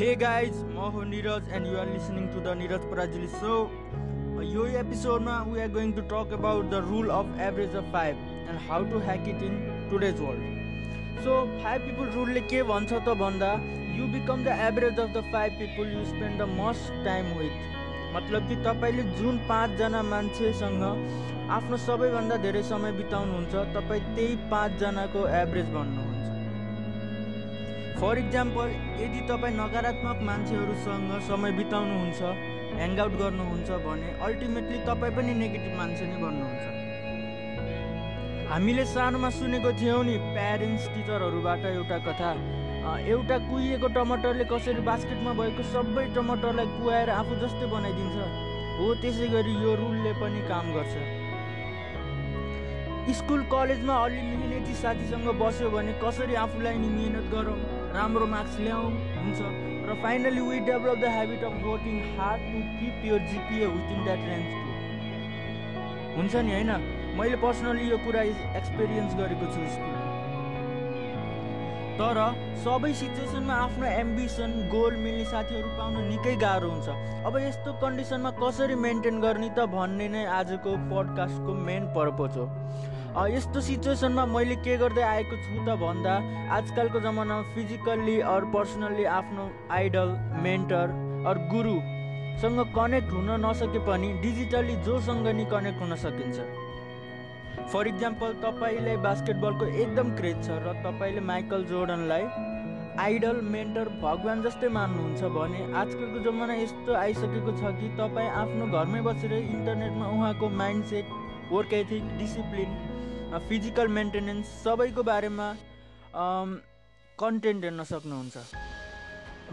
Guys म हो Niraj and you're listening to the Niraj Parajuli so यो एपिसोडमा we are going to talk about the rule of average of five and how to hack it in today's world so five people रुलले के भन्छ त भन्दा you become the average of the five people you spend the most time with मतलब कि तपाईँले जुन पाँचजना मान्छेसँग आफ्नो सबैभन्दा धेरै समय बिताउनुहुन्छ तपाईँ त्यही पाँचजनाको एभरेज भन्नुहुन्छ फर इक्जाम्पल यदि तपाईँ नकारात्मक मान्छेहरूसँग समय बिताउनुहुन्छ ह्याङआउट गर्नुहुन्छ भने अल्टिमेटली तपाईँ पनि नेगेटिभ मान्छे नै बन्नुहुन्छ। हामीले सानोमा सुनेको थियौँ नि प्यारेन्ट्स टिचरहरूबाट एउटा कथा। एउटा कुहिएको टमाटरले कसरी बास्केटमा भएको सबै टमाटरलाई कुहाएर आफू जस्तै बनाइदिन्छ। हो त्यसै गरी यो रुलले पनि काम गर्छ। स्कुल कलेजमा अलि मिहिनेती साथीसँग बस्यो भने कसरी आफूलाई नि मिहिनेत गरौँ? राम्रो मार्क्स ल्याउँ हुन्छ। र finally we develop the habit of working hard to keep your GPA within that range to हुन्छ नि होइन? मैले पर्सनली यो कुरा एक्सपिरियन्स गरेको छु स्कुलमा। तर सबै सिचुएसनमा आफ्नो एम्बिसन गोल मिल्ने साथीहरू पाउन निकै गाह्रो हुन्छ। अब यस्तो कन्डिसनमा कसरी मेन्टेन गर्ने त भन्ने नै आजको पडकास्टको मेन पर्पज हो। यस्तो सिचुएसनमा मैले के गर्दै आएको छु त भन्दा आजकलको जमानामा फिजिकल्ली अर पर्सनल्ली आफ्नो आइडल मेन्टर अर गुरुसँग कनेक्ट हुन नसके पनि डिजिटल्ली जोसँग नि कनेक्ट हुन सकिन्छ। फर इक्जाम्पल तपाईँलाई बास्केटबलको एकदम क्रेज छ र तपाईँले माइकल जोर्डनलाई आइडल मेन्टर भगवान् जस्तै मान्नुहुन्छ भने आजकलको जमाना यस्तो आइसकेको छ कि तपाईँ आफ्नो घरमै बसेर इन्टरनेटमा उहाँको mindset work ethic discipline physical maintenance सबैको बारेमा कन्टेन्ट हेर्न सक्नुहुन्छ।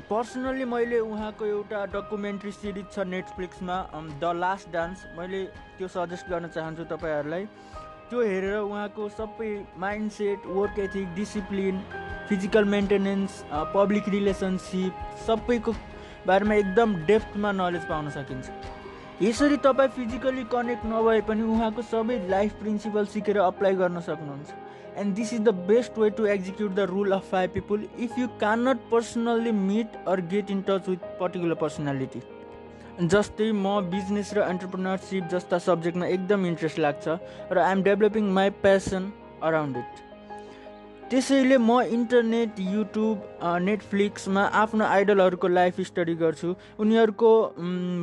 पर्सनल्ली मैले उहाँको एउटा डकुमेन्ट्री सिरिज छ नेटफ्लिक्समा द लास्ट डान्स मैले त्यो सजेस्ट गर्न चाहन्छु तपाईँहरूलाई। त्यो हेरेर उहाँको सबै mindset work ethic discipline physical maintenance public relationship सबैको बारेमा एकदम डेप्थमा नलेज पाउन सकिन्छ। यसरी तपाईँ फिजिकली कनेक्ट नभए पनि उहाँको सबै लाइफ प्रिन्सिपल सिकेर अप्लाई गर्न सक्नुहुन्छ। And this is the best way to execute the rule of five people if you can not personally meet or get in touch with particular personality जस्तै म business र एन्टरप्रिनरसिप जस्ता सब्जेक्टमा एकदम interest लाग्छ र I am developing my passion around it त्यसैले म इन्टरनेट युट्युब नेटफ्लिक्समा आफ्नो आइडलहरूको लाइफ स्टडी गर्छु। उनीहरूको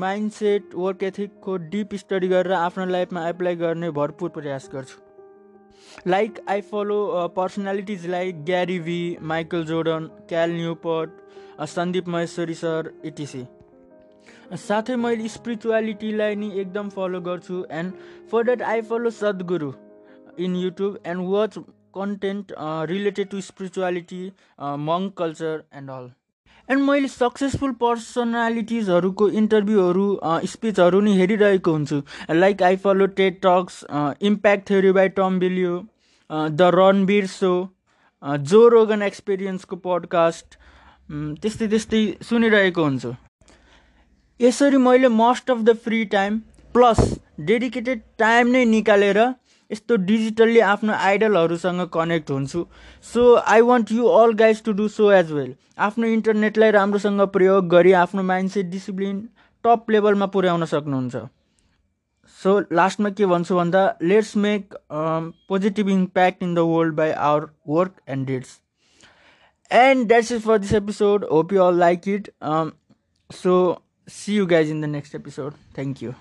माइन्डसेट वर्क एथिकको डिप स्टडी गरेर आफ्नो लाइफमा एप्लाई गर्ने भरपुर प्रयास गर्छु। Like I follow personalities like Gary Vee Michael Jordan Cal Newport Sandeep Maheshwari sir ETC साथै मैले स्पिरिचुअलिटीलाई नि एकदम फलो गर्छु and for that I follow Sadhguru in YouTube and watch content related to spirituality monk culture and all and मैले successful पर्सनालिटिजहरूको इन्टरभ्यूहरू स्पिचहरू नि हेरिरहेको हुन्छु। Like I follow TED talks impact theory by Tom Bilyeu the Ranveer show Joe Rogan एक्सपिरियन्सको podcast त्यस्तै त्यस्तै सुनिरहेको हुन्छु। यसरी मैले most of the free time plus dedicated time नै निकालेर यस्तो डिजिटल्ली आफ्नो आइडलहरूसँग कनेक्ट हुन्छु। So I want you all guys to do so as well आफ्नो इन्टरनेटलाई राम्रोसँग प्रयोग गरी आफ्नो माइन्डसेट डिसिप्लिन टप लेभलमा पुर्याउन सक्नुहुन्छ। सो लास्टमा के भन्छु भन्दा let's make positive impact in the world by our work and deeds and that's is for this episode hope you all like it so see you guys in the next episode. Thank you.